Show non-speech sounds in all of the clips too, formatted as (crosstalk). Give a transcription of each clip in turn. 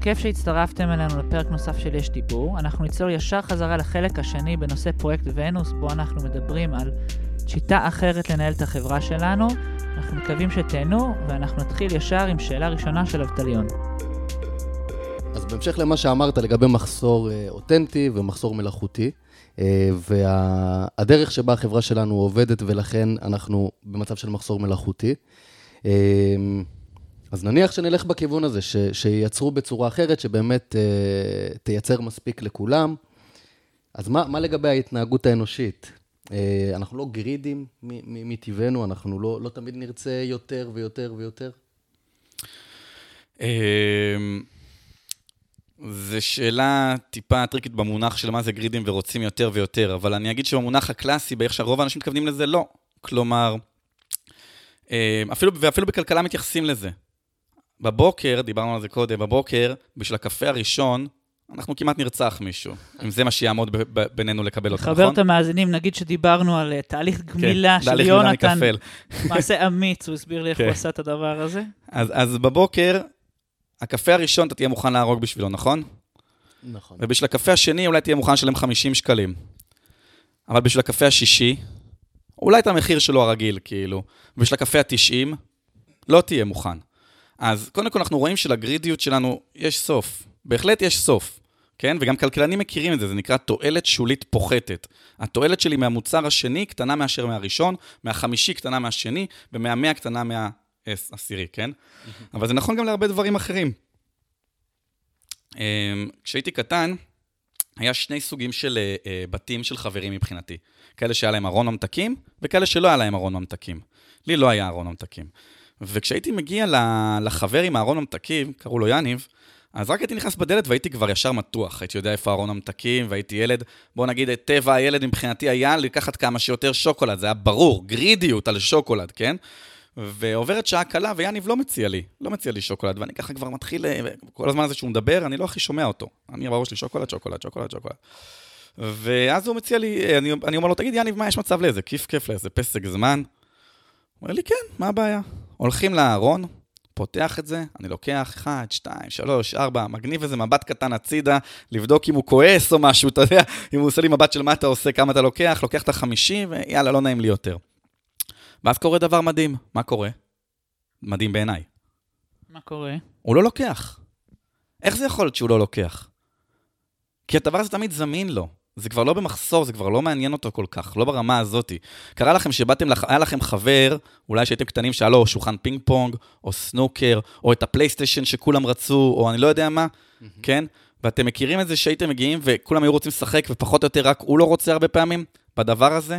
כיף שהצטרפתם אלינו לפרק נוסף של יש דיבור. אנחנו ניצור ישר חזרה לחלק השני בנושא פרויקט ונוס, בו אנחנו מדברים על שיטה אחרת לנהל את החברה שלנו. אנחנו מקווים שתהנו, ואנחנו נתחיל ישר עם שאלה ראשונה של אבטליון. אז בהמשך למה שאמרת לגבי מחסור אה, אותנטי ומחסור מלאכותי, אה, והדרך שבה החברה שלנו עובדת, ולכן אנחנו במצב של מחסור מלאכותי. אה, אז נניח שנלך בכיוון הזה, ש, שייצרו בצורה אחרת, שבאמת אה, תייצר מספיק לכולם. אז מה, מה לגבי ההתנהגות האנושית? אה, אנחנו לא גרידים מטבענו, אנחנו לא, לא תמיד נרצה יותר ויותר ויותר? זו שאלה טיפה טריקית במונח של מה זה גרידים ורוצים יותר ויותר, אבל אני אגיד שבמונח הקלאסי, באיך שהרוב האנשים מתכוונים לזה, לא. כלומר, אה, אפילו, ואפילו בכלכלה מתייחסים לזה. בבוקר, דיברנו על זה קודם, בבוקר, בשביל הקפה הראשון, אנחנו כמעט נרצח מישהו, (laughs) אם זה מה שיעמוד בינינו לקבל אותו, נכון? חבר את המאזינים, נגיד שדיברנו על אה, תהליך גמילה כן, של יונתן, מעשה אמיץ, הוא הסביר לי איך הוא כן. עשה את הדבר הזה. אז, אז בבוקר, הקפה הראשון אתה תהיה מוכן להרוג בשבילו, נכון? נכון. ובשביל הקפה השני אולי תהיה מוכן לשלם 50 שקלים. אבל בשביל הקפה השישי, אולי את המחיר שלו הרגיל, כאילו. ובשביל הקפה ה-90, לא תהיה מוכן. אז קודם כל אנחנו רואים שלגרידיות שלנו יש סוף. בהחלט יש סוף, כן? וגם כלכלנים מכירים את זה, זה נקרא תועלת שולית פוחתת. התועלת שלי מהמוצר השני קטנה מאשר מהראשון, מהחמישי קטנה מהשני, ומהמאה קטנה מהעשירי, כן? אבל זה נכון גם להרבה דברים אחרים. אמ, כשהייתי קטן, היה שני סוגים של uh, בתים של חברים מבחינתי. כאלה שהיה להם ארון ממתקים, וכאלה שלא היה להם ארון ממתקים. לי לא היה ארון ממתקים. וכשהייתי מגיע לחבר עם הארון המתקים, קראו לו יניב, אז רק הייתי נכנס בדלת והייתי כבר ישר מתוח. הייתי יודע איפה ארון המתקים, והייתי ילד, בוא נגיד, טבע הילד מבחינתי היה לקחת כמה שיותר שוקולד, זה היה ברור, גרידיות על שוקולד, כן? ועוברת שעה קלה, ויאניב לא מציע לי, לא מציע לי שוקולד, ואני ככה כבר מתחיל, אה, כל הזמן הזה שהוא מדבר, אני לא הכי שומע אותו. אני בראש לי שוקולד, שוקולד, שוקולד, שוקולד. ואז הוא מציע לי, אה, אני, אני אומר לו, תגיד, יאניב, מה יש מצב לאיזה כיף כיף לאיזה פסק זמן? הוא אומר לי, כן, מה הבעיה? הולכים לארון, פותח את זה, אני לוקח 1, 2, 3, 4, מגניב איזה מבט קטן הצידה, לבדוק אם הוא כועס או משהו, אתה יודע, אם הוא עושה לי מבט של מה אתה עושה, כמה אתה לוקח, לוקח את החמישי, ויאללה, לא נעים לי יותר. ואז קורה דבר מדהים. מה קורה? מדהים בעיניי. מה קורה? הוא לא לוקח. איך זה יכול להיות שהוא לא לוקח? כי הדבר הזה תמיד זמין לו. זה כבר לא במחסור, זה כבר לא מעניין אותו כל כך, לא ברמה הזאתי. קרה לכם שבאתם, לח... היה לכם חבר, אולי שהייתם קטנים, שהיה לו שולחן פינג פונג, או סנוקר, או את הפלייסטיישן שכולם רצו, או אני לא יודע מה, mm-hmm. כן? ואתם מכירים את זה שהייתם מגיעים וכולם היו רוצים לשחק, ופחות או יותר רק הוא לא רוצה הרבה פעמים בדבר הזה?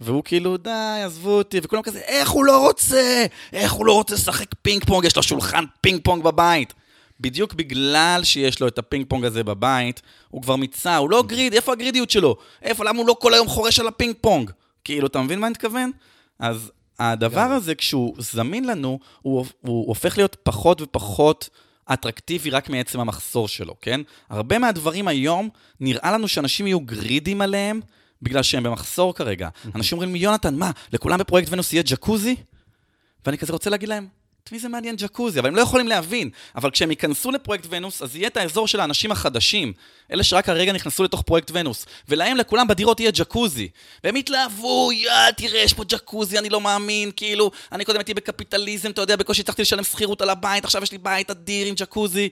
והוא כאילו, די, עזבו אותי, וכולם כזה, איך הוא לא רוצה? איך הוא לא רוצה לשחק פינג פונג? יש לו שולחן פינג פונג בבית. בדיוק בגלל שיש לו את הפינג פונג הזה בבית, הוא כבר מיצה, הוא לא greedy, איפה הגרידיות שלו? איפה, למה הוא לא כל היום חורש על הפינג פונג? כאילו, אתה מבין מה אני מתכוון? אז הדבר הזה, כשהוא זמין לנו, הוא, הוא הופך להיות פחות ופחות אטרקטיבי רק מעצם המחסור שלו, כן? הרבה מהדברים היום, נראה לנו שאנשים יהיו גרידים עליהם, בגלל שהם במחסור כרגע. אנשים אומרים לי, יונתן, מה, לכולם בפרויקט ונוס יהיה ג'קוזי? ואני כזה רוצה להגיד להם, את מי זה מעניין ג'קוזי? אבל הם לא יכולים להבין. אבל כשהם ייכנסו לפרויקט ונוס, אז יהיה את האזור של האנשים החדשים, אלה שרק הרגע נכנסו לתוך פרויקט ונוס, ולהם, לכולם בדירות יהיה ג'קוזי. והם יתלהבו, יא, תראה, יש פה ג'קוזי, אני לא מאמין, כאילו, אני קודם הייתי בקפיטליזם, אתה יודע, בקושי הצלחתי לשלם שכירות על הבית, עכשיו יש לי בית אדיר עם ג'קוזי.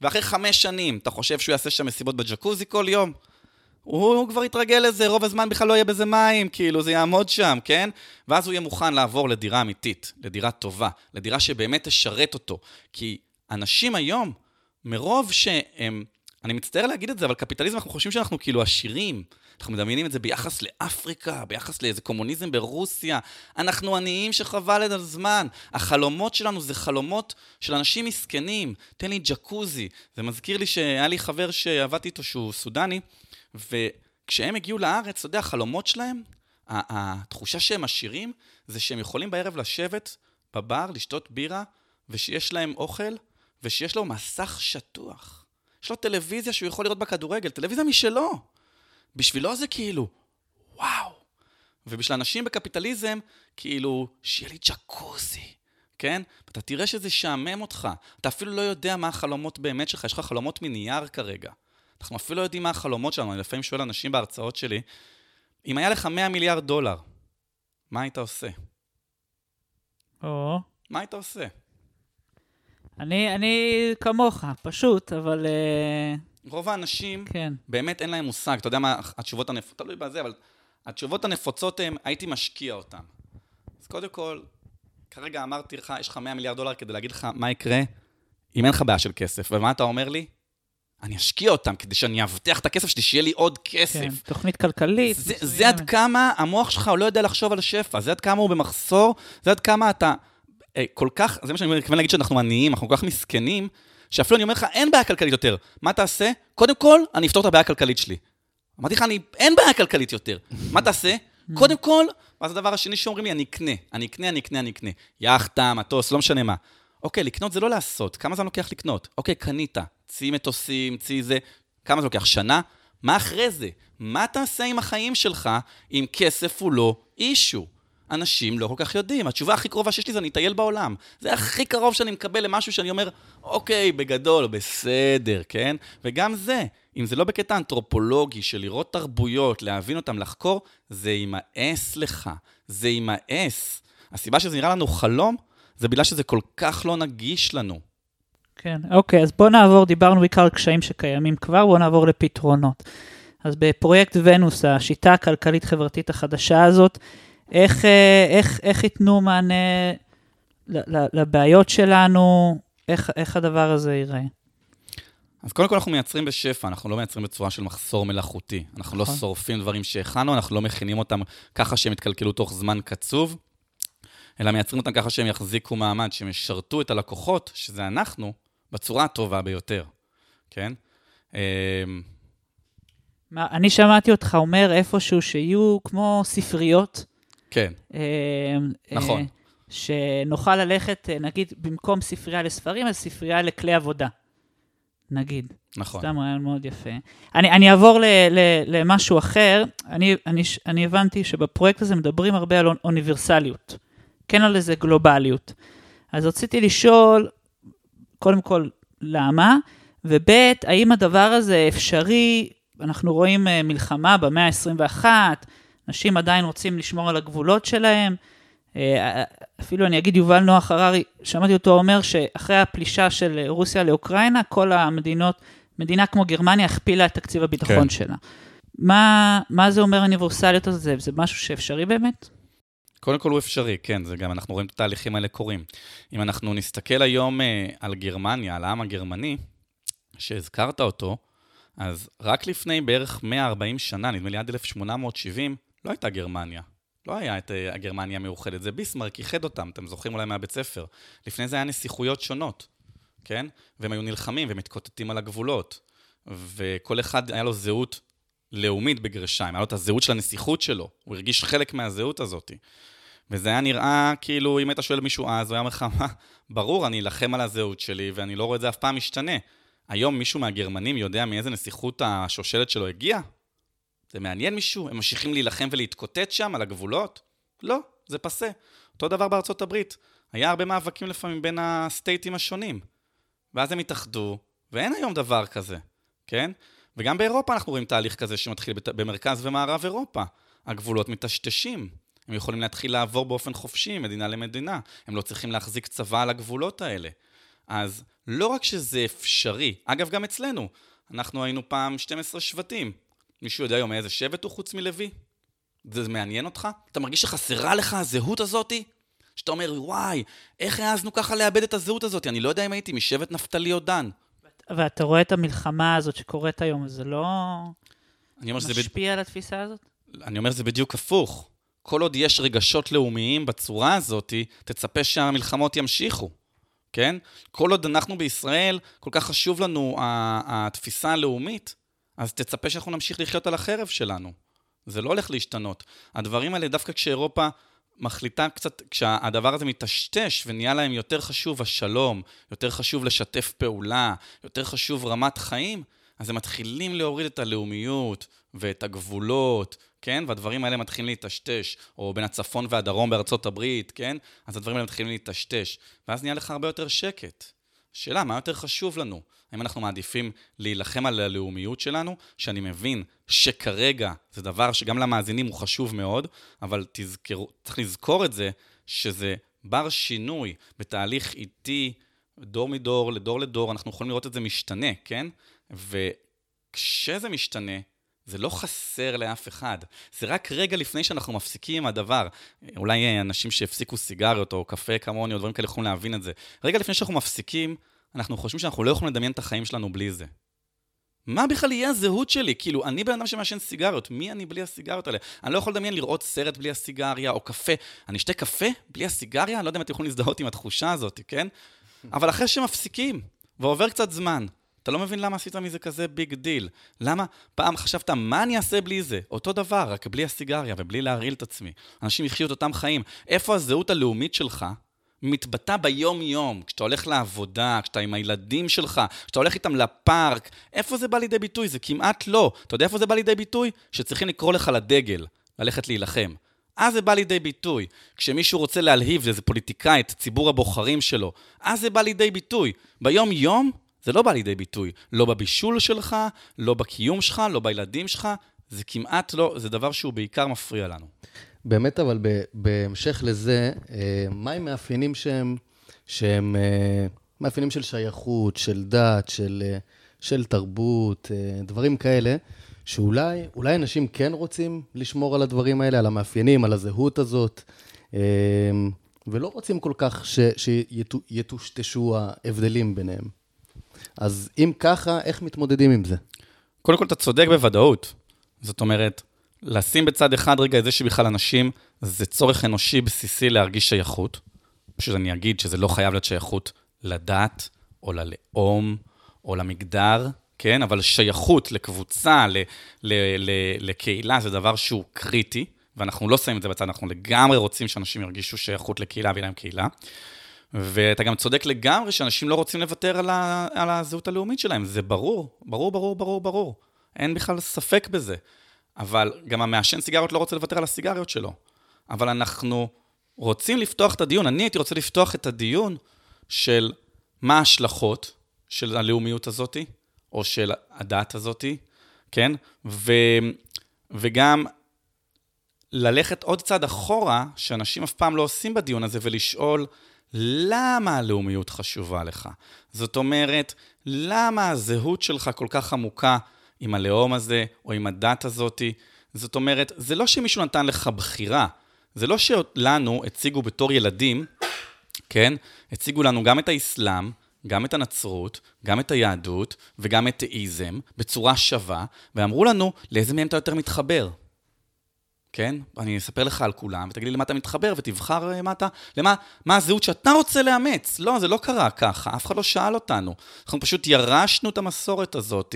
ואחרי חמש שנים, אתה חושב שהוא יעשה שם מסיבות בג'קוזי כל יום? הוא, הוא כבר יתרגל לזה, רוב הזמן בכלל לא יהיה בזה מים, כאילו, זה יעמוד שם, כן? ואז הוא יהיה מוכן לעבור לדירה אמיתית, לדירה טובה, לדירה שבאמת תשרת אותו. כי אנשים היום, מרוב שהם... אני מצטער להגיד את זה, אבל קפיטליזם, אנחנו חושבים שאנחנו כאילו עשירים. אנחנו מדמיינים את זה ביחס לאפריקה, ביחס לאיזה קומוניזם ברוסיה. אנחנו עניים שחבל את הזמן. החלומות שלנו זה חלומות של אנשים מסכנים. תן לי ג'קוזי. זה מזכיר לי שהיה לי חבר שעבדתי איתו שהוא סודני, וכשהם הגיעו לארץ, אתה יודע, החלומות שלהם, התחושה שהם עשירים, זה שהם יכולים בערב לשבת בבר, לשתות בירה, ושיש להם אוכל, ושיש לו מסך שטוח. יש לו טלוויזיה שהוא יכול לראות בכדורגל, טלוויזיה משלו. בשבילו זה כאילו, וואו. ובשביל אנשים בקפיטליזם, כאילו, שיהיה לי ג'קוזי, כן? אתה תראה שזה שעמם אותך. אתה אפילו לא יודע מה החלומות באמת שלך, יש לך חלומות מנייר כרגע. אנחנו אפילו לא יודעים מה החלומות שלנו. אני לפעמים שואל אנשים בהרצאות שלי, אם היה לך 100 מיליארד דולר, מה היית עושה? או, מה היית עושה? אני, אני כמוך, פשוט, אבל אה, רוב האנשים, כן. באמת אין להם מושג. אתה יודע מה התשובות הנפוצות, תלוי בזה, אבל התשובות הנפוצות הן, הייתי משקיע אותן. אז קודם כל, כרגע אמרתי לך, יש לך 100 מיליארד דולר כדי להגיד לך מה יקרה אם אין לך בעיה של כסף. ומה אתה אומר לי? אני אשקיע אותם כדי שאני אבטח את הכסף שלי, שיהיה לי עוד כסף. כן, תוכנית כלכלית. זה, מסוימת. זה עד כמה המוח שלך לא יודע לחשוב על שפע, זה עד כמה הוא במחסור, זה עד כמה אתה אה, כל כך, זה מה שאני מתכוון להגיד שאנחנו עניים, אנחנו כל כך מסכנים, שאפילו אני אומר לך, אין בעיה כלכלית יותר. מה תעשה? קודם כל, אני אפתור את הבעיה הכלכלית שלי. אמרתי לך, אני, אין בעיה כלכלית יותר. מה תעשה? קודם כל, ואז הדבר השני שאומרים לי, אני אקנה, אני אקנה, אני אקנה, אני אקנה. יאכטה, מטוס, לא משנה מה. אוקיי, לקנות זה לא לעשות. כמה זמן לוקח לקנות? אוקיי, קנית. צי מטוסים, צי זה. כמה זה לוקח? שנה? מה אחרי זה? מה תעשה עם החיים שלך אם כסף הוא לא אישו? אנשים לא כל כך יודעים. התשובה הכי קרובה שיש לי זה אני אטייל בעולם. זה הכי קרוב שאני מקבל למשהו שאני אומר, אוקיי, בגדול, בסדר, כן? וגם זה, אם זה לא בקטע אנתרופולוגי של לראות תרבויות, להבין אותם, לחקור, זה יימאס לך. זה יימאס. הסיבה שזה נראה לנו חלום, זה בגלל שזה כל כך לא נגיש לנו. כן, אוקיי, אז בואו נעבור, דיברנו בעיקר על קשיים שקיימים כבר, בואו נעבור לפתרונות. אז בפרויקט ונוס, השיטה הכלכלית-חברתית החדשה הזאת, איך, אה, איך, איך ייתנו מענה לבעיות שלנו, איך, איך הדבר הזה ייראה? אז קודם כל אנחנו מייצרים בשפע, אנחנו לא מייצרים בצורה של מחסור מלאכותי. אנחנו לא נכון. שורפים דברים שהכנו, אנחנו לא מכינים אותם ככה שהם יתקלקלו תוך זמן קצוב, אלא מייצרים אותם ככה שהם יחזיקו מעמד, שהם ישרתו את הלקוחות, שזה אנחנו, בצורה הטובה ביותר, כן? אמ, מה, אני שמעתי אותך אומר איפשהו שיהיו כמו ספריות. כן, אה, נכון. שנוכל ללכת, אה, נגיד, במקום ספרייה לספרים, אז ספרייה לכלי עבודה. נגיד. נכון. סתם רעיון מאוד יפה. אני, אני אעבור ל, ל, למשהו אחר. אני, אני, אני הבנתי שבפרויקט הזה מדברים הרבה על אונ- אוניברסליות. כן על איזה גלובליות. אז רציתי לשאול, קודם כל, למה? וב', האם הדבר הזה אפשרי? אנחנו רואים אה, מלחמה במאה ה-21, אנשים עדיין רוצים לשמור על הגבולות שלהם. אה, אפילו אני אגיד, יובל נוח הררי, שמעתי אותו אומר שאחרי הפלישה של רוסיה לאוקראינה, כל המדינות, מדינה כמו גרמניה הכפילה את תקציב הביטחון כן. שלה. מה, מה זה אומר אוניברסליות הזה? זה משהו שאפשרי באמת? קודם כל הוא אפשרי, כן, זה גם, אנחנו רואים את התהליכים האלה קורים. אם אנחנו נסתכל היום אה, על גרמניה, על העם הגרמני, שהזכרת אותו, אז רק לפני בערך 140 שנה, נדמה לי עד 1870, לא הייתה גרמניה. לא היה את אה, הגרמניה המאוחדת, זה ביסמרק איחד אותם, אתם זוכרים אולי מהבית ספר. לפני זה היה נסיכויות שונות, כן? והם היו נלחמים ומתקוטטים על הגבולות. וכל אחד היה לו זהות לאומית בגרשיים, היה לו את הזהות של הנסיכות שלו, הוא הרגיש חלק מהזהות הזאת. וזה היה נראה כאילו, אם היית שואל מישהו אז, הוא היה אומר לך, מה, ברור, אני אלחם על הזהות שלי, ואני לא רואה את זה אף פעם משתנה. היום מישהו מהגרמנים יודע מאיזה נסיכות השושלת שלו הגיע? זה מעניין מישהו? הם ממשיכים להילחם ולהתקוטט שם על הגבולות? לא, זה פסה. אותו דבר בארצות הברית. היה הרבה מאבקים לפעמים בין הסטייטים השונים. ואז הם התאחדו, ואין היום דבר כזה, כן? וגם באירופה אנחנו רואים תהליך כזה שמתחיל במרכז ומערב אירופה. הגבולות מטשטשים. הם יכולים להתחיל לעבור באופן חופשי, מדינה למדינה. הם לא צריכים להחזיק צבא על הגבולות האלה. אז לא רק שזה אפשרי, אגב, גם אצלנו, אנחנו היינו פעם 12 שבטים. מישהו יודע היום מאיזה שבט הוא חוץ מלוי? זה מעניין אותך? אתה מרגיש שחסרה לך הזהות הזאתי? שאתה אומר, וואי, איך העזנו ככה לאבד את הזהות הזאת? אני לא יודע אם הייתי משבט נפתלי או דן. ואתה רואה את המלחמה הזאת שקורית היום, זה לא שזה, בד... משפיע על התפיסה הזאת? אני אומר שזה בדיוק הפוך. כל עוד יש רגשות לאומיים בצורה הזאת, תצפה שהמלחמות ימשיכו, כן? כל עוד אנחנו בישראל, כל כך חשוב לנו התפיסה הלאומית, אז תצפה שאנחנו נמשיך לחיות על החרב שלנו. זה לא הולך להשתנות. הדברים האלה, דווקא כשאירופה מחליטה קצת, כשהדבר הזה מטשטש ונהיה להם יותר חשוב השלום, יותר חשוב לשתף פעולה, יותר חשוב רמת חיים, אז הם מתחילים להוריד את הלאומיות ואת הגבולות, כן? והדברים האלה מתחילים להיטשטש, או בין הצפון והדרום בארצות הברית, כן? אז הדברים האלה מתחילים להיטשטש, ואז נהיה לך הרבה יותר שקט. שאלה, מה יותר חשוב לנו? האם אנחנו מעדיפים להילחם על הלאומיות שלנו, שאני מבין שכרגע זה דבר שגם למאזינים הוא חשוב מאוד, אבל תזכרו, צריך לזכור את זה, שזה בר שינוי בתהליך איטי, דור מדור, לדור לדור, אנחנו יכולים לראות את זה משתנה, כן? וכשזה משתנה, זה לא חסר לאף אחד. זה רק רגע לפני שאנחנו מפסיקים הדבר. אולי אנשים שהפסיקו סיגריות או קפה כמוני או דברים כאלה יכולים להבין את זה. רגע לפני שאנחנו מפסיקים, אנחנו חושבים שאנחנו לא יכולים לדמיין את החיים שלנו בלי זה. מה בכלל יהיה הזהות שלי? כאילו, אני בן אדם שמעשן סיגריות, מי אני בלי הסיגריות האלה? אני לא יכול לדמיין לראות סרט בלי הסיגריה, או קפה. אני אשתה קפה בלי הסיגריה? אני לא יודע אם אתם יכולים להזדהות עם התחושה הזאת, כן? אבל אחרי שמפסיקים, ועובר קצת זמן, אתה לא מבין למה עשית מזה כזה big deal. למה פעם חשבת, מה אני אעשה בלי זה? אותו דבר, רק בלי הסיגריה ובלי להרעיל את עצמי. אנשים יחיו את אותם חיים. איפה הזהות הלאומית שלך מתבטא ביום-יום, כשאתה הולך לעבודה, כשאתה עם הילדים שלך, כשאתה הולך איתם לפארק, איפה זה בא לידי ביטוי? זה כמעט לא. אתה יודע איפה זה בא לידי ביטוי? שצריכים לקרוא לך לדגל, ללכת להילחם. אז זה בא לידי ביטוי. כשמישהו רוצה להלהיב איזה פוליטיקאי, את ציבור הבוחרים שלו, אז זה בא לידי ביטוי. ביום-יום זה לא בא לידי ביטוי. לא בבישול שלך, לא בקיום שלך, לא בילדים שלך, זה כמעט לא, זה דבר שהוא בעיקר מפריע לנו. באמת, אבל בהמשך לזה, אה, מהם מאפיינים שהם, שהם אה, מאפיינים של שייכות, של דת, של, אה, של תרבות, דברים כאלה, שאולי אולי אנשים כן רוצים לשמור על הדברים האלה, על המאפיינים, על הזהות הזאת, ולא רוצים כל כך שיטושטשו ההבדלים ביניהם. אז אם ככה, איך מתמודדים עם זה? קודם כל, אתה צודק בוודאות. זאת אומרת, לשים בצד אחד רגע את זה שבכלל אנשים, זה צורך אנושי בסיסי להרגיש שייכות. פשוט אני אגיד שזה לא חייב להיות שייכות לדת, או ללאום, או למגדר, כן? אבל שייכות לקבוצה, ל, ל, ל, לקהילה, זה דבר שהוא קריטי, ואנחנו לא שמים את זה בצד, אנחנו לגמרי רוצים שאנשים ירגישו שייכות לקהילה ויהיה להם קהילה. ואתה גם צודק לגמרי שאנשים לא רוצים לוותר על, ה, על הזהות הלאומית שלהם, זה ברור, ברור, ברור, ברור, ברור. אין בכלל ספק בזה. אבל גם המעשן סיגריות לא רוצה לוותר על הסיגריות שלו. אבל אנחנו רוצים לפתוח את הדיון, אני הייתי רוצה לפתוח את הדיון של מה ההשלכות של הלאומיות הזאת, או של הדת הזאת, כן? ו, וגם ללכת עוד צעד אחורה, שאנשים אף פעם לא עושים בדיון הזה, ולשאול, למה הלאומיות חשובה לך? זאת אומרת, למה הזהות שלך כל כך עמוקה עם הלאום הזה, או עם הדת הזאתי? זאת אומרת, זה לא שמישהו נתן לך בחירה, זה לא שלנו הציגו בתור ילדים, כן? הציגו לנו גם את האסלאם, גם את הנצרות, גם את היהדות וגם את האיזם בצורה שווה, ואמרו לנו לאיזה מהם אתה יותר מתחבר. כן? אני אספר לך על כולם, ותגיד לי למה אתה מתחבר, ותבחר אה, מה אתה, למה, מה הזהות שאתה רוצה לאמץ. לא, זה לא קרה ככה, אף אחד לא שאל אותנו. אנחנו פשוט ירשנו את המסורת הזאת,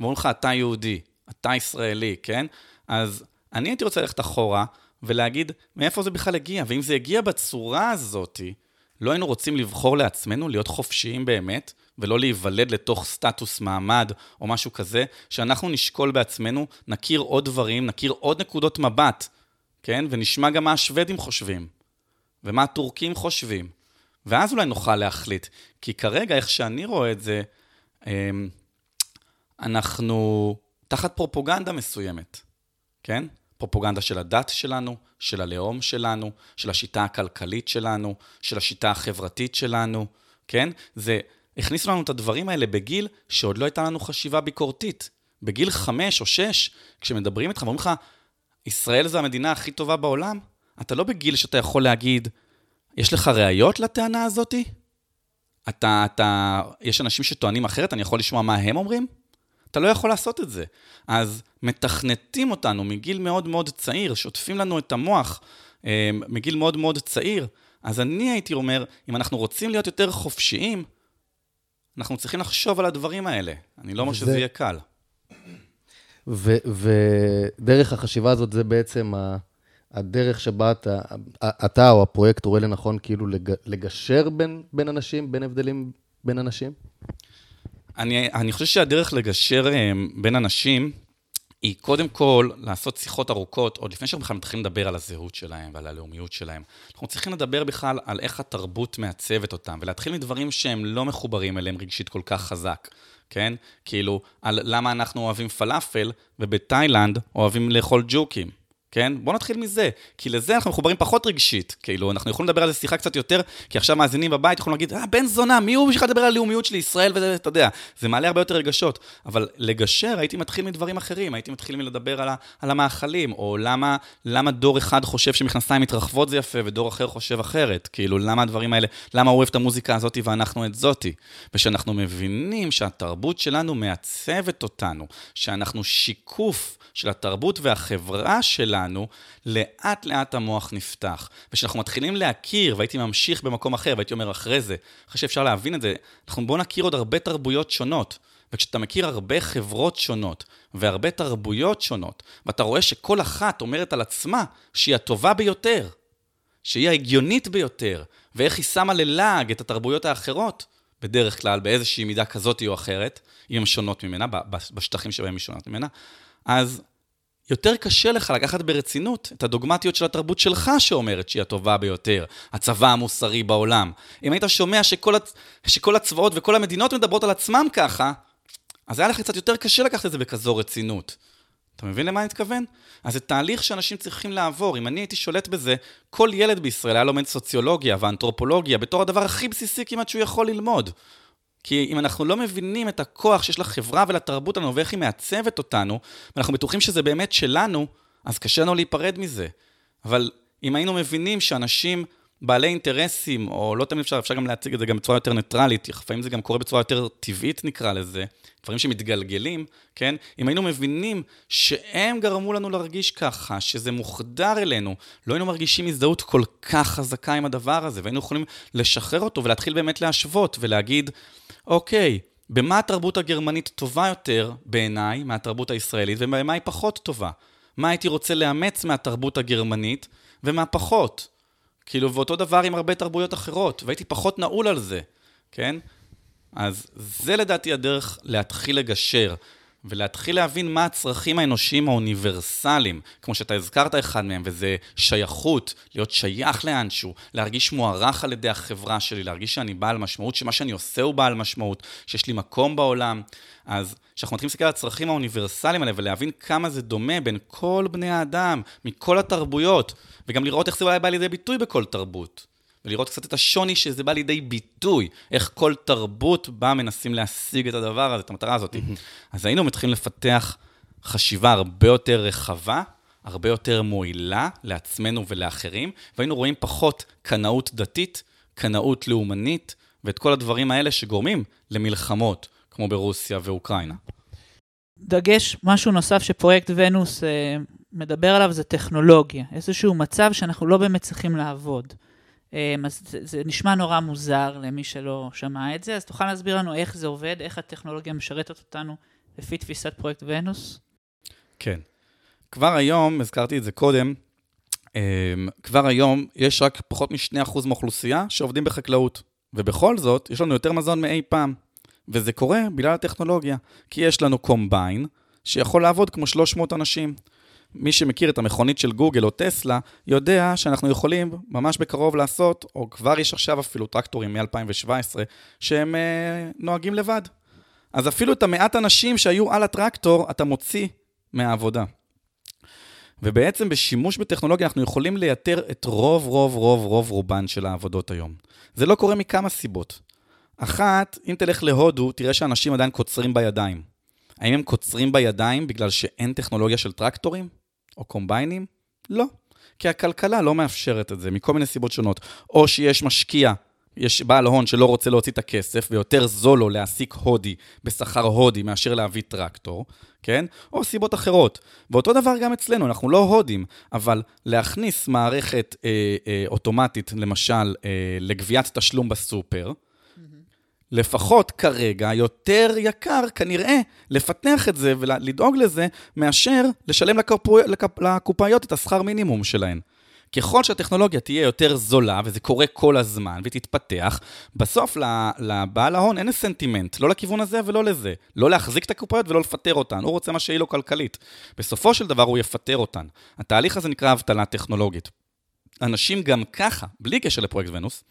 ואומרים לך, אתה יהודי, אתה ישראלי, כן? אז אני הייתי רוצה ללכת אחורה, ולהגיד, מאיפה זה בכלל הגיע? ואם זה הגיע בצורה הזאת, לא היינו רוצים לבחור לעצמנו, להיות חופשיים באמת, ולא להיוולד לתוך סטטוס מעמד או משהו כזה, שאנחנו נשקול בעצמנו, נכיר עוד דברים, נכיר עוד נקודות מבט, כן? ונשמע גם מה השוודים חושבים, ומה הטורקים חושבים. ואז אולי נוכל להחליט. כי כרגע, איך שאני רואה את זה, אמ, אנחנו תחת פרופוגנדה מסוימת, כן? פרופוגנדה של הדת שלנו, של הלאום שלנו, של השיטה הכלכלית שלנו, של השיטה החברתית שלנו, כן? זה הכניסו לנו את הדברים האלה בגיל שעוד לא הייתה לנו חשיבה ביקורתית. בגיל חמש או שש, כשמדברים איתך ואומרים לך, ישראל זו המדינה הכי טובה בעולם, אתה לא בגיל שאתה יכול להגיד, יש לך ראיות לטענה הזאתי? אתה, אתה, יש אנשים שטוענים אחרת, אני יכול לשמוע מה הם אומרים? אתה לא יכול לעשות את זה. אז מתכנתים אותנו מגיל מאוד מאוד צעיר, שוטפים לנו את המוח אה, מגיל מאוד מאוד צעיר. אז אני הייתי אומר, אם אנחנו רוצים להיות יותר חופשיים, אנחנו צריכים לחשוב על הדברים האלה. אני לא אומר שזה יהיה קל. ודרך החשיבה הזאת זה בעצם הדרך שבה אתה, אתה או הפרויקט רואה לנכון כאילו לגשר בין, בין אנשים, בין הבדלים בין אנשים? אני, אני חושב שהדרך לגשר אה, בין אנשים היא קודם כל לעשות שיחות ארוכות, עוד לפני שאנחנו בכלל מתחילים לדבר על הזהות שלהם ועל הלאומיות שלהם. אנחנו צריכים לדבר בכלל על איך התרבות מעצבת אותם, ולהתחיל מדברים שהם לא מחוברים אליהם רגשית כל כך חזק, כן? כאילו, על למה אנחנו אוהבים פלאפל, ובתאילנד אוהבים לאכול ג'וקים. כן? בואו נתחיל מזה, כי לזה אנחנו מחוברים פחות רגשית. כאילו, אנחנו יכולים לדבר על זה שיחה קצת יותר, כי עכשיו מאזינים בבית יכולים להגיד, אה, בן זונה, מי הוא בשביל לדבר על הלאומיות של ישראל, וזה, אתה יודע, זה מעלה הרבה יותר רגשות. אבל לגשר, הייתי מתחיל מדברים אחרים, הייתי מתחיל מלדבר על, על המאכלים, או למה, למה דור אחד חושב שמכנסיים מתרחבות זה יפה, ודור אחר חושב אחרת. כאילו, למה הדברים האלה, למה הוא אוהב את המוזיקה הזאת ואנחנו את זאתי. ושאנחנו מבינים שהתרבות שלנו מעצבת אותנו, שאנחנו שיקוף של התרבות והחברה שלנו, לאט לאט המוח נפתח. וכשאנחנו מתחילים להכיר, והייתי ממשיך במקום אחר, והייתי אומר אחרי זה, אחרי שאפשר להבין את זה, אנחנו בואו נכיר עוד הרבה תרבויות שונות. וכשאתה מכיר הרבה חברות שונות והרבה תרבויות שונות, ואתה רואה שכל אחת אומרת על עצמה שהיא הטובה ביותר, שהיא ההגיונית ביותר, ואיך היא שמה ללעג את התרבויות האחרות, בדרך כלל באיזושהי מידה כזאת או אחרת, אם הן שונות ממנה, בשטחים שבהם היא שונות ממנה, אז יותר קשה לך לקחת ברצינות את הדוגמטיות של התרבות שלך שאומרת שהיא הטובה ביותר, הצבא המוסרי בעולם. אם היית שומע שכל, הצ... שכל הצבאות וכל המדינות מדברות על עצמם ככה, אז היה לך קצת יותר קשה לקחת את זה בכזו רצינות. אתה מבין למה אני מתכוון? אז זה תהליך שאנשים צריכים לעבור. אם אני הייתי שולט בזה, כל ילד בישראל היה לומד סוציולוגיה ואנתרופולוגיה בתור הדבר הכי בסיסי כמעט שהוא יכול ללמוד. כי אם אנחנו לא מבינים את הכוח שיש לחברה ולתרבות שלנו ואיך היא מעצבת אותנו, ואנחנו בטוחים שזה באמת שלנו, אז קשה לנו להיפרד מזה. אבל אם היינו מבינים שאנשים בעלי אינטרסים, או לא תמיד אפשר, אפשר גם להציג את זה גם בצורה יותר ניטרלית, לפעמים זה גם קורה בצורה יותר טבעית נקרא לזה, דברים שמתגלגלים, כן? אם היינו מבינים שהם גרמו לנו להרגיש ככה, שזה מוחדר אלינו, לא היינו מרגישים הזדהות כל כך חזקה עם הדבר הזה, והיינו יכולים לשחרר אותו ולהתחיל באמת להשוות ולהגיד, אוקיי, במה התרבות הגרמנית טובה יותר בעיניי מהתרבות הישראלית, ובמה היא פחות טובה? מה הייתי רוצה לאמץ מהתרבות הגרמנית ומה פחות? כאילו, ואותו דבר עם הרבה תרבויות אחרות, והייתי פחות נעול על זה, כן? אז זה לדעתי הדרך להתחיל לגשר. ולהתחיל להבין מה הצרכים האנושיים האוניברסליים, כמו שאתה הזכרת אחד מהם, וזה שייכות, להיות שייך לאנשהו, להרגיש מוערך על ידי החברה שלי, להרגיש שאני בעל משמעות, שמה שאני עושה הוא בעל משמעות, שיש לי מקום בעולם. אז כשאנחנו מתחילים להסתכל על הצרכים האוניברסליים האלה ולהבין כמה זה דומה בין כל בני האדם, מכל התרבויות, וגם לראות איך זה אולי בא לידי ביטוי בכל תרבות. ולראות קצת את השוני שזה בא לידי ביטוי, איך כל תרבות בה מנסים להשיג את הדבר הזה, את המטרה הזאת. אז היינו מתחילים לפתח חשיבה הרבה יותר רחבה, הרבה יותר מועילה לעצמנו ולאחרים, והיינו רואים פחות קנאות דתית, קנאות לאומנית, ואת כל הדברים האלה שגורמים למלחמות, כמו ברוסיה ואוקראינה. דגש, משהו נוסף שפרויקט ונוס אה, מדבר עליו זה טכנולוגיה, איזשהו מצב שאנחנו לא באמת צריכים לעבוד. אמ, אז זה, זה נשמע נורא מוזר למי שלא שמע את זה, אז תוכל להסביר לנו איך זה עובד, איך הטכנולוגיה משרתת אותנו לפי תפיסת פרויקט ונוס? כן. כבר היום, הזכרתי את זה קודם, אמ, כבר היום יש רק פחות מ-2% מהאוכלוסייה שעובדים בחקלאות. ובכל זאת, יש לנו יותר מזון מאי פעם. וזה קורה בגלל הטכנולוגיה. כי יש לנו קומביין שיכול לעבוד כמו 300 אנשים. מי שמכיר את המכונית של גוגל או טסלה, יודע שאנחנו יכולים ממש בקרוב לעשות, או כבר יש עכשיו אפילו טרקטורים מ-2017, שהם אה, נוהגים לבד. אז אפילו את המעט אנשים שהיו על הטרקטור, אתה מוציא מהעבודה. ובעצם בשימוש בטכנולוגיה אנחנו יכולים לייתר את רוב, רוב, רוב, רוב רובן של העבודות היום. זה לא קורה מכמה סיבות. אחת, אם תלך להודו, תראה שאנשים עדיין קוצרים בידיים. האם הם קוצרים בידיים בגלל שאין טכנולוגיה של טרקטורים? או קומביינים? לא. כי הכלכלה לא מאפשרת את זה, מכל מיני סיבות שונות. או שיש משקיע, יש בעל הון שלא רוצה להוציא את הכסף, ויותר זול לו להעסיק הודי בשכר הודי מאשר להביא טרקטור, כן? או סיבות אחרות. ואותו דבר גם אצלנו, אנחנו לא הודים, אבל להכניס מערכת אה, אה, אוטומטית, למשל, אה, לגביית תשלום בסופר, לפחות כרגע, יותר יקר כנראה לפתח את זה ולדאוג לזה, מאשר לשלם לקופאיות את השכר מינימום שלהן. ככל שהטכנולוגיה תהיה יותר זולה, וזה קורה כל הזמן, ותתפתח, בסוף לבעל ההון אין סנטימנט, לא לכיוון הזה ולא לזה. לא להחזיק את הקופות ולא לפטר אותן, הוא רוצה מה שיהיה לו כלכלית. בסופו של דבר הוא יפטר אותן. התהליך הזה נקרא אבטלה טכנולוגית. אנשים גם ככה, בלי קשר לפרויקט ונוס,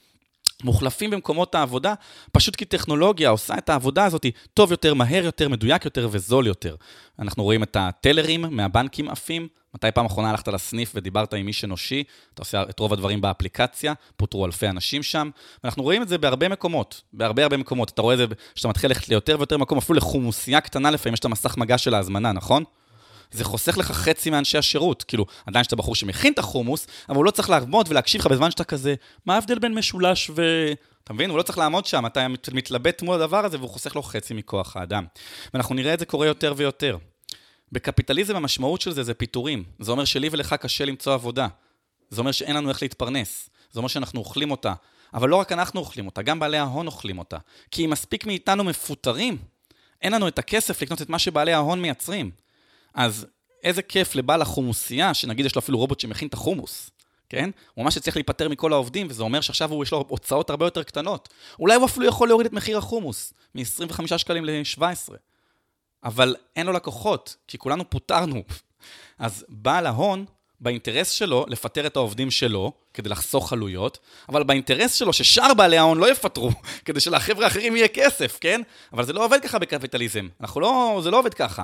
מוחלפים במקומות העבודה, פשוט כי טכנולוגיה עושה את העבודה הזאת טוב יותר, מהר יותר, מדויק יותר וזול יותר. אנחנו רואים את הטלרים מהבנקים עפים. מתי פעם אחרונה הלכת לסניף ודיברת עם איש אנושי? אתה עושה את רוב הדברים באפליקציה, פוטרו אלפי אנשים שם. ואנחנו רואים את זה בהרבה מקומות, בהרבה הרבה מקומות. אתה רואה את זה כשאתה מתחיל ללכת ליותר ויותר מקום, אפילו לחומוסייה קטנה לפעמים יש את המסך מגע של ההזמנה, נכון? זה חוסך לך חצי מאנשי השירות. כאילו, עדיין שאתה בחור שמכין את החומוס, אבל הוא לא צריך לעמוד ולהקשיב לך בזמן שאתה כזה, מה ההבדל בין משולש ו... אתה מבין? הוא לא צריך לעמוד שם, אתה מתלבט מול הדבר הזה והוא חוסך לו חצי מכוח האדם. ואנחנו נראה את זה קורה יותר ויותר. בקפיטליזם המשמעות של זה זה פיטורים. זה אומר שלי ולך קשה למצוא עבודה. זה אומר שאין לנו איך להתפרנס. זה אומר שאנחנו אוכלים אותה. אבל לא רק אנחנו אוכלים אותה, גם בעלי ההון אוכלים אותה. כי אם מספיק מאיתנו מפוטרים, אין לנו את הכסף לקנות את מה שבעלי ההון מייצרים. אז איזה כיף לבעל החומוסייה, שנגיד יש לו אפילו רובוט שמכין את החומוס, כן? הוא ממש צריך להיפטר מכל העובדים, וזה אומר שעכשיו הוא יש לו הוצאות הרבה יותר קטנות. אולי הוא אפילו יכול להוריד את מחיר החומוס, מ-25 שקלים ל-17. אבל אין לו לקוחות, כי כולנו פוטרנו. (laughs) אז בעל ההון, באינטרס שלו לפטר את העובדים שלו, כדי לחסוך עלויות, אבל באינטרס שלו ששאר בעלי ההון לא יפטרו, (laughs) כדי שלחבר'ה האחרים יהיה כסף, כן? אבל זה לא עובד ככה בקפיטליזם. אנחנו לא, זה לא עובד ככה.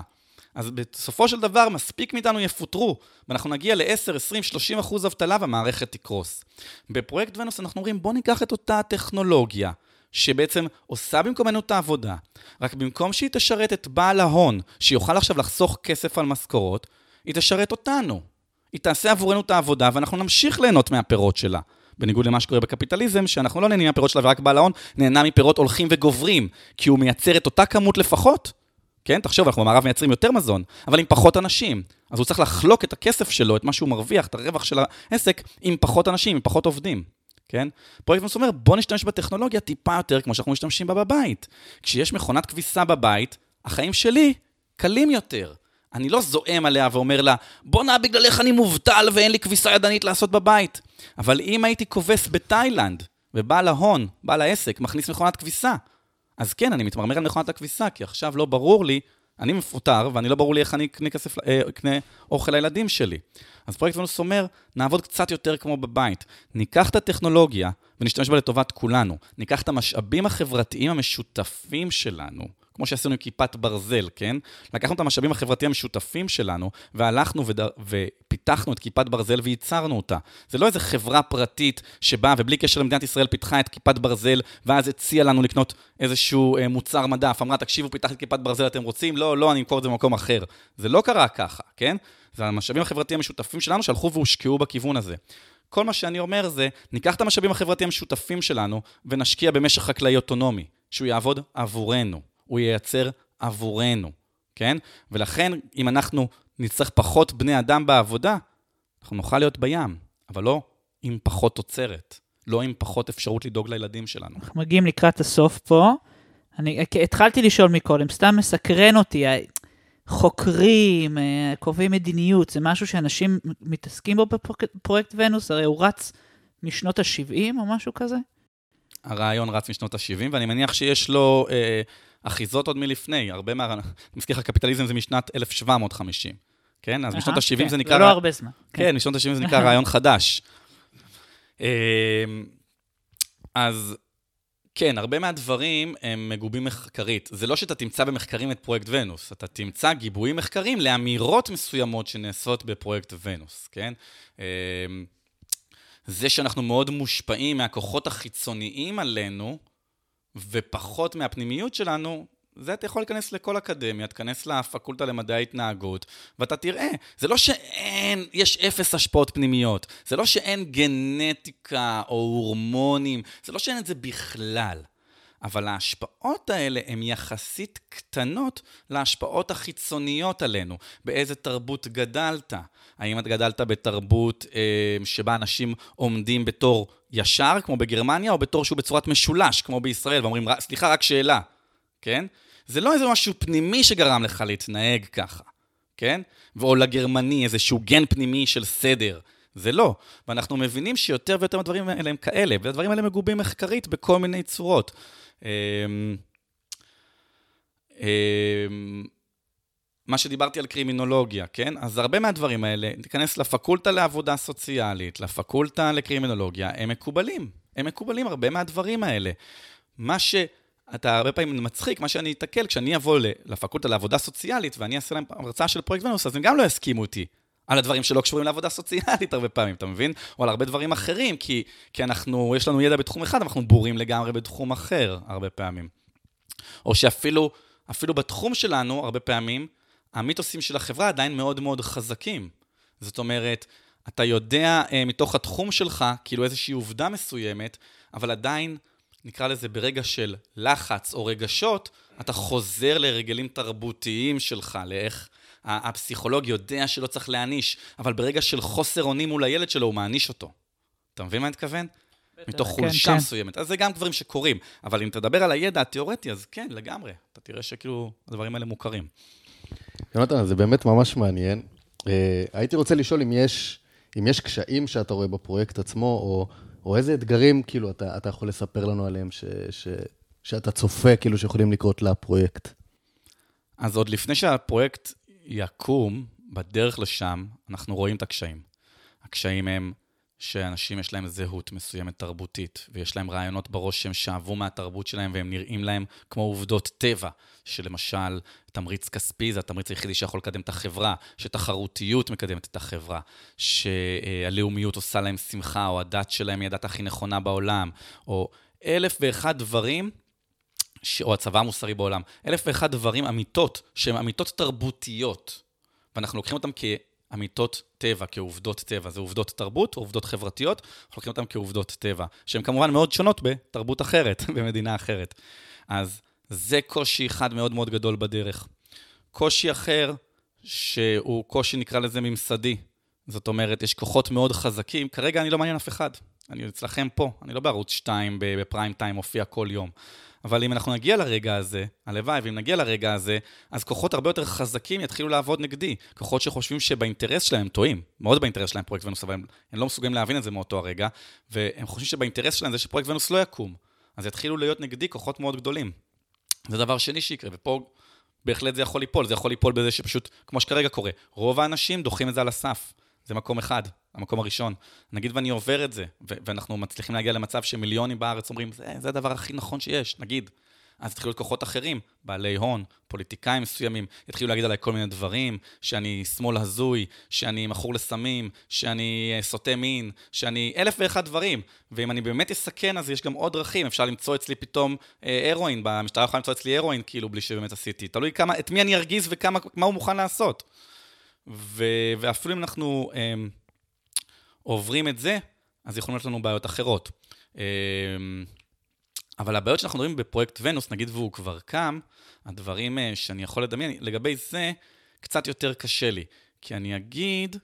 אז בסופו של דבר מספיק מאיתנו יפוטרו, ואנחנו נגיע ל-10, 20, 30 אחוז אבטלה והמערכת תקרוס. בפרויקט ונוס אנחנו אומרים, בואו ניקח את אותה טכנולוגיה, שבעצם עושה במקומנו את העבודה, רק במקום שהיא תשרת את בעל ההון, שיוכל עכשיו לחסוך כסף על משכורות, היא תשרת אותנו. היא תעשה עבורנו את העבודה, ואנחנו נמשיך ליהנות מהפירות שלה. בניגוד למה שקורה בקפיטליזם, שאנחנו לא נהנים מהפירות שלה ורק בעל ההון נהנה מפירות הולכים וגוברים, כי הוא מייצר את אותה כמות לפחות, כן? תחשוב, אנחנו במערב מייצרים יותר מזון, אבל עם פחות אנשים. אז הוא צריך לחלוק את הכסף שלו, את מה שהוא מרוויח, את הרווח של העסק, עם פחות אנשים, עם פחות עובדים. כן? פרויקט מוס אומר, בוא נשתמש בטכנולוגיה טיפה יותר כמו שאנחנו משתמשים בה בבית. כשיש מכונת כביסה בבית, החיים שלי קלים יותר. אני לא זועם עליה ואומר לה, בואנה, בגללך אני מובטל ואין לי כביסה ידנית לעשות בבית. אבל אם הייתי כובס בתאילנד, ובעל ההון, בעל העסק, מכניס מכונת כביסה, אז כן, אני מתמרמר על מכונת הכביסה, כי עכשיו לא ברור לי, אני מפוטר, ואני לא ברור לי איך אני אקנה, כסף, אה, אקנה אוכל לילדים שלי. אז פרויקט ונוס אומר, נעבוד קצת יותר כמו בבית. ניקח את הטכנולוגיה ונשתמש בה לטובת כולנו. ניקח את המשאבים החברתיים המשותפים שלנו, כמו שעשינו עם כיפת ברזל, כן? לקחנו את המשאבים החברתיים המשותפים שלנו, והלכנו ודר... ופיתחנו את כיפת ברזל וייצרנו אותה. זה לא איזה חברה פרטית שבאה ובלי קשר למדינת ישראל פיתחה את כיפת ברזל, ואז הציעה לנו לקנות איזשהו אה, מוצר מדף. אמרה, תקשיבו, פיתחתי את כיפת ברזל, אתם רוצים? לא, לא, אני אמכור את זה במקום אחר. זה לא קרה ככה, כן? זה המשאבים החברתיים המשותפים שלנו שהלכו והושקעו בכיוון הזה. כל מה שאני אומר זה, ניקח את המשאבים החברתיים המשותפים שלנו ונשקיע במשך חקלאי אוטונומי, שהוא יעבוד עבורנו. הוא ייצר עבורנו, כן? ולכן, אם אנחנו נצטרך פחות בני אדם בעבודה, אנחנו נוכל להיות בים, אבל לא עם פחות תוצרת, לא עם פחות אפשרות לדאוג לילדים שלנו. אנחנו מגיעים לקראת הסוף פה. אני התחלתי לשאול מקודם, סתם מסקרן אותי, חוקרים, אה, קובעי מדיניות, זה משהו שאנשים מתעסקים בו בפרויקט ונוס? הרי הוא רץ משנות ה-70 או משהו כזה? הרעיון רץ משנות ה-70, ואני מניח שיש לו אה, אחיזות עוד מלפני, הרבה מה... אני מזכיר לך, קפיטליזם זה משנת 1750, כן? אז משנות ה-70 כן, זה נקרא... זה לא הרבה זמן. כן, כן משנות ה-70 זה נקרא רעיון חדש. אמ, אז כן, הרבה מהדברים הם מגובים מחקרית. זה לא שאתה תמצא במחקרים את פרויקט ונוס, אתה תמצא גיבויים מחקרים לאמירות מסוימות שנעשות בפרויקט ונוס, כן? אמ, זה שאנחנו מאוד מושפעים מהכוחות החיצוניים עלינו, ופחות מהפנימיות שלנו, זה אתה יכול להיכנס לכל אקדמיה, תיכנס לפקולטה למדעי התנהגות, ואתה תראה, זה לא שאין, יש אפס השפעות פנימיות, זה לא שאין גנטיקה או הורמונים, זה לא שאין את זה בכלל. אבל ההשפעות האלה הן יחסית קטנות להשפעות החיצוניות עלינו. באיזה תרבות גדלת? האם את גדלת בתרבות אה, שבה אנשים עומדים בתור ישר, כמו בגרמניה, או בתור שהוא בצורת משולש, כמו בישראל, ואומרים, סליחה, רק שאלה, כן? זה לא איזה משהו פנימי שגרם לך להתנהג ככה, כן? או לגרמני, איזשהו גן פנימי של סדר. זה לא. ואנחנו מבינים שיותר ויותר מהדברים האלה הם כאלה, והדברים האלה מגובים מחקרית בכל מיני צורות. אמ, אמ, מה שדיברתי על קרימינולוגיה, כן? אז הרבה מהדברים האלה, ניכנס לפקולטה לעבודה סוציאלית, לפקולטה לקרימינולוגיה, הם מקובלים. הם מקובלים, הרבה מהדברים האלה. מה ש... אתה הרבה פעמים מצחיק, מה שאני אתקל, כשאני אבוא לפקולטה לעבודה סוציאלית ואני אעשה להם הרצאה של פרויקט ונוס, אז הם גם לא יסכימו איתי על הדברים שלא קשורים לעבודה סוציאלית הרבה פעמים, אתה מבין? או על הרבה דברים אחרים, כי, כי אנחנו, יש לנו ידע בתחום אחד, אנחנו בורים לגמרי בתחום אחר הרבה פעמים. או שאפילו, אפילו בתחום שלנו, הרבה פעמים, המיתוסים של החברה עדיין מאוד מאוד חזקים. זאת אומרת, אתה יודע אה, מתוך התחום שלך, כאילו איזושהי עובדה מסוימת, אבל עדיין, נקרא לזה ברגע של לחץ או רגשות, אתה חוזר לרגלים תרבותיים שלך, לאיך הפסיכולוג יודע שלא צריך להעניש, אבל ברגע של חוסר אונים מול הילד שלו, הוא מעניש אותו. אתה מבין מה אני מתכוון? מתוך כן, חולשה כן. מסוימת. אז זה גם דברים שקורים. אבל אם תדבר על הידע התיאורטי, אז כן, לגמרי. אתה תראה שכאילו הדברים האלה מוכרים. יונתן, זה באמת ממש מעניין. אה, הייתי רוצה לשאול אם יש, אם יש קשיים שאתה רואה בפרויקט עצמו, או, או איזה אתגרים, כאילו, אתה, אתה יכול לספר לנו עליהם, ש, ש, שאתה צופה, כאילו, שיכולים לקרות לפרויקט. אז עוד לפני שהפרויקט יקום, בדרך לשם, אנחנו רואים את הקשיים. הקשיים הם שאנשים יש להם זהות מסוימת תרבותית, ויש להם רעיונות בראש שהם שאבו מהתרבות שלהם והם נראים להם כמו עובדות טבע, שלמשל, תמריץ כספי זה התמריץ היחידי שיכול לקדם את החברה, שתחרותיות מקדמת את החברה, שהלאומיות עושה להם שמחה, או הדת שלהם היא הדת הכי נכונה בעולם, או אלף ואחד דברים, ש... או הצבא המוסרי בעולם, אלף ואחד דברים, אמיתות, שהן אמיתות תרבותיות, ואנחנו לוקחים אותן כ... אמיתות טבע, כעובדות טבע. זה עובדות תרבות עובדות חברתיות, אנחנו לוקחים אותן כעובדות טבע, שהן כמובן מאוד שונות בתרבות אחרת, (laughs) במדינה אחרת. אז זה קושי אחד מאוד מאוד גדול בדרך. קושי אחר, שהוא קושי, נקרא לזה ממסדי. זאת אומרת, יש כוחות מאוד חזקים, כרגע אני לא מעניין אף אחד. אני אצלכם פה, אני לא בערוץ 2 בפריים טיים מופיע כל יום. אבל אם אנחנו נגיע לרגע הזה, הלוואי, ואם נגיע לרגע הזה, אז כוחות הרבה יותר חזקים יתחילו לעבוד נגדי. כוחות שחושבים שבאינטרס שלהם הם טועים, מאוד באינטרס שלהם פרויקט ונוס, אבל הם, הם לא מסוגלים להבין את זה מאותו הרגע, והם חושבים שבאינטרס שלהם זה שפרויקט ונוס לא יקום. אז יתחילו להיות נגדי כוחות מאוד גדולים. זה דבר שני שיקרה, ופה בהחלט זה יכול ליפול, זה יכול ליפול בזה שפשוט, כמו שכרגע קורה, רוב האנשים דוחים את זה על הסף. זה מקום אחד, המקום הראשון. נגיד ואני עובר את זה, ו- ואנחנו מצליחים להגיע למצב שמיליונים בארץ אומרים, זה, זה הדבר הכי נכון שיש, נגיד. אז יתחילו להיות כוחות אחרים, בעלי הון, פוליטיקאים מסוימים, יתחילו להגיד עליי כל מיני דברים, שאני שמאל הזוי, שאני מכור לסמים, שאני אה, סוטה מין, שאני אלף ואחד דברים. ואם אני באמת אסכן, אז יש גם עוד דרכים, אפשר למצוא אצלי פתאום אה, הרואין, במשטרה יכולה למצוא אצלי הרואין, כאילו, בלי שבאמת עשיתי. תלוי כמה, את מי אני ארגיז וכמה הוא מוכן לעשות. ו, ואפילו אם אנחנו אה, עוברים את זה, אז יכולים להיות לנו בעיות אחרות. אה, אבל הבעיות שאנחנו מדברים בפרויקט ונוס, נגיד והוא כבר קם, הדברים אה, שאני יכול לדמיין, לגבי זה, קצת יותר קשה לי. כי אני אגיד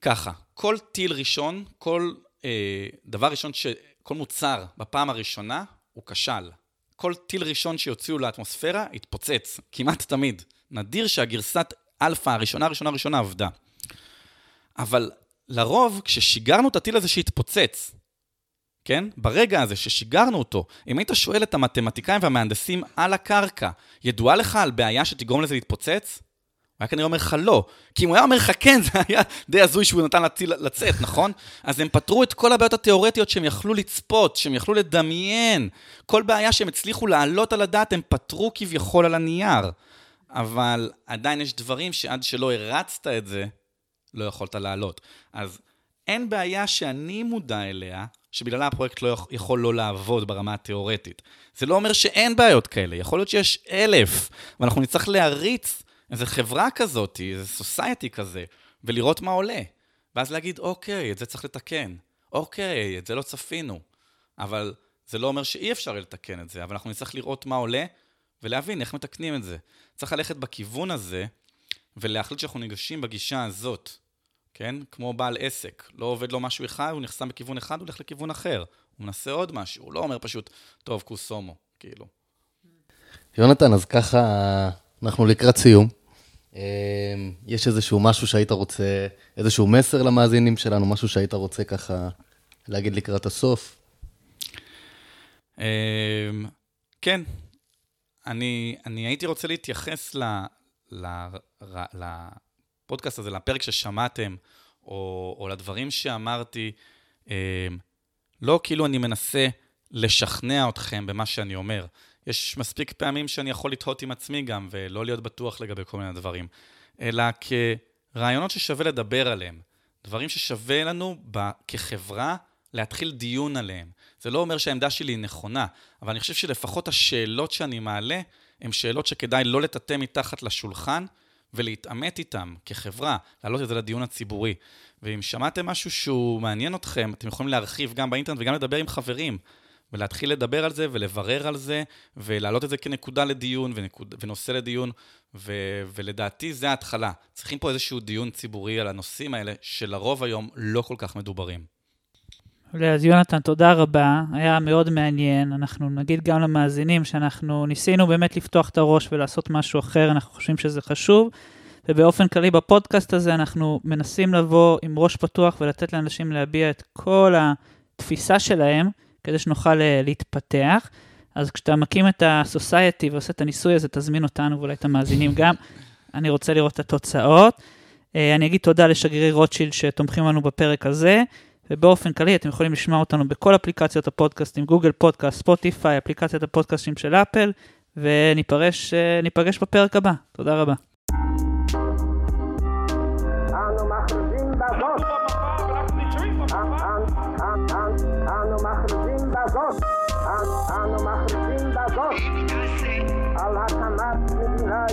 ככה, כל טיל ראשון, כל אה, דבר ראשון, ש... כל מוצר בפעם הראשונה, הוא כשל. כל טיל ראשון שיוציאו לאטמוספירה, יתפוצץ, כמעט תמיד. נדיר שהגרסת אלפא הראשונה, הראשונה, הראשונה עבדה. אבל לרוב, כששיגרנו את הטיל הזה שהתפוצץ, כן? ברגע הזה ששיגרנו אותו, אם היית שואל את המתמטיקאים והמהנדסים על הקרקע, ידועה לך על בעיה שתגרום לזה להתפוצץ? הוא היה כנראה אומר לך לא. כי אם הוא היה אומר לך כן, (laughs) זה היה די הזוי שהוא נתן לטיל לצאת, נכון? אז הם פתרו את כל הבעיות התיאורטיות שהם יכלו לצפות, שהם יכלו לדמיין. כל בעיה שהם הצליחו להעלות על הדעת, הם פתרו כביכול על הנייר. אבל עדיין יש דברים שעד שלא הרצת את זה, לא יכולת לעלות. אז אין בעיה שאני מודע אליה, שבגללה הפרויקט לא יכול לא לעבוד ברמה התיאורטית. זה לא אומר שאין בעיות כאלה, יכול להיות שיש אלף, ואנחנו נצטרך להריץ איזו חברה כזאת, איזה סוסייטי כזה, ולראות מה עולה. ואז להגיד, אוקיי, את זה צריך לתקן. אוקיי, את זה לא צפינו. אבל זה לא אומר שאי אפשר לתקן את זה, אבל אנחנו נצטרך לראות מה עולה, ולהבין איך מתקנים את זה. צריך ללכת בכיוון הזה, ולהחליט שאנחנו ניגשים בגישה הזאת. כן? כמו בעל עסק. לא עובד לו משהו אחד, הוא נחסם בכיוון אחד, הוא הולך לכיוון אחר. הוא מנסה עוד משהו, הוא לא אומר פשוט, טוב, קוסומו, כאילו. יונתן, אז ככה אנחנו לקראת סיום. יש איזשהו משהו שהיית רוצה, איזשהו מסר למאזינים שלנו, משהו שהיית רוצה ככה להגיד לקראת הסוף? כן, אני, אני הייתי רוצה להתייחס ל, לפודקאסט הזה, לפרק ששמעתם, או, או לדברים שאמרתי, לא כאילו אני מנסה לשכנע אתכם במה שאני אומר. יש מספיק פעמים שאני יכול לתהות עם עצמי גם, ולא להיות בטוח לגבי כל מיני דברים, אלא כרעיונות ששווה לדבר עליהם. דברים ששווה לנו כחברה להתחיל דיון עליהם. זה לא אומר שהעמדה שלי היא נכונה, אבל אני חושב שלפחות השאלות שאני מעלה, הן שאלות שכדאי לא לטאטא מתחת לשולחן ולהתעמת איתן כחברה, להעלות את זה לדיון הציבורי. ואם שמעתם משהו שהוא מעניין אתכם, אתם יכולים להרחיב גם באינטרנט וגם לדבר עם חברים. ולהתחיל לדבר על זה ולברר על זה, ולהעלות את זה כנקודה לדיון ונקוד, ונושא לדיון, ו, ולדעתי זה ההתחלה. צריכים פה איזשהו דיון ציבורי על הנושאים האלה, שלרוב היום לא כל כך מדוברים. אז יונתן, תודה רבה, היה מאוד מעניין. אנחנו נגיד גם למאזינים שאנחנו ניסינו באמת לפתוח את הראש ולעשות משהו אחר, אנחנו חושבים שזה חשוב. ובאופן כללי בפודקאסט הזה אנחנו מנסים לבוא עם ראש פתוח ולתת לאנשים להביע את כל התפיסה שלהם, כדי שנוכל אה, להתפתח. אז כשאתה מקים את ה-society ועושה את הניסוי הזה, תזמין אותנו ואולי את המאזינים גם. אני רוצה לראות את התוצאות. אה, אני אגיד תודה לשגרירי רוטשילד שתומכים לנו בפרק הזה, ובאופן כללי אתם יכולים לשמוע אותנו בכל אפליקציות הפודקאסטים, גוגל פודקאסט, ספוטיפיי, אפליקציית הפודקאסטים של אפל, וניפגש אה, בפרק הבא. תודה רבה. אנו מכריזים בזאת על הקמת מדינה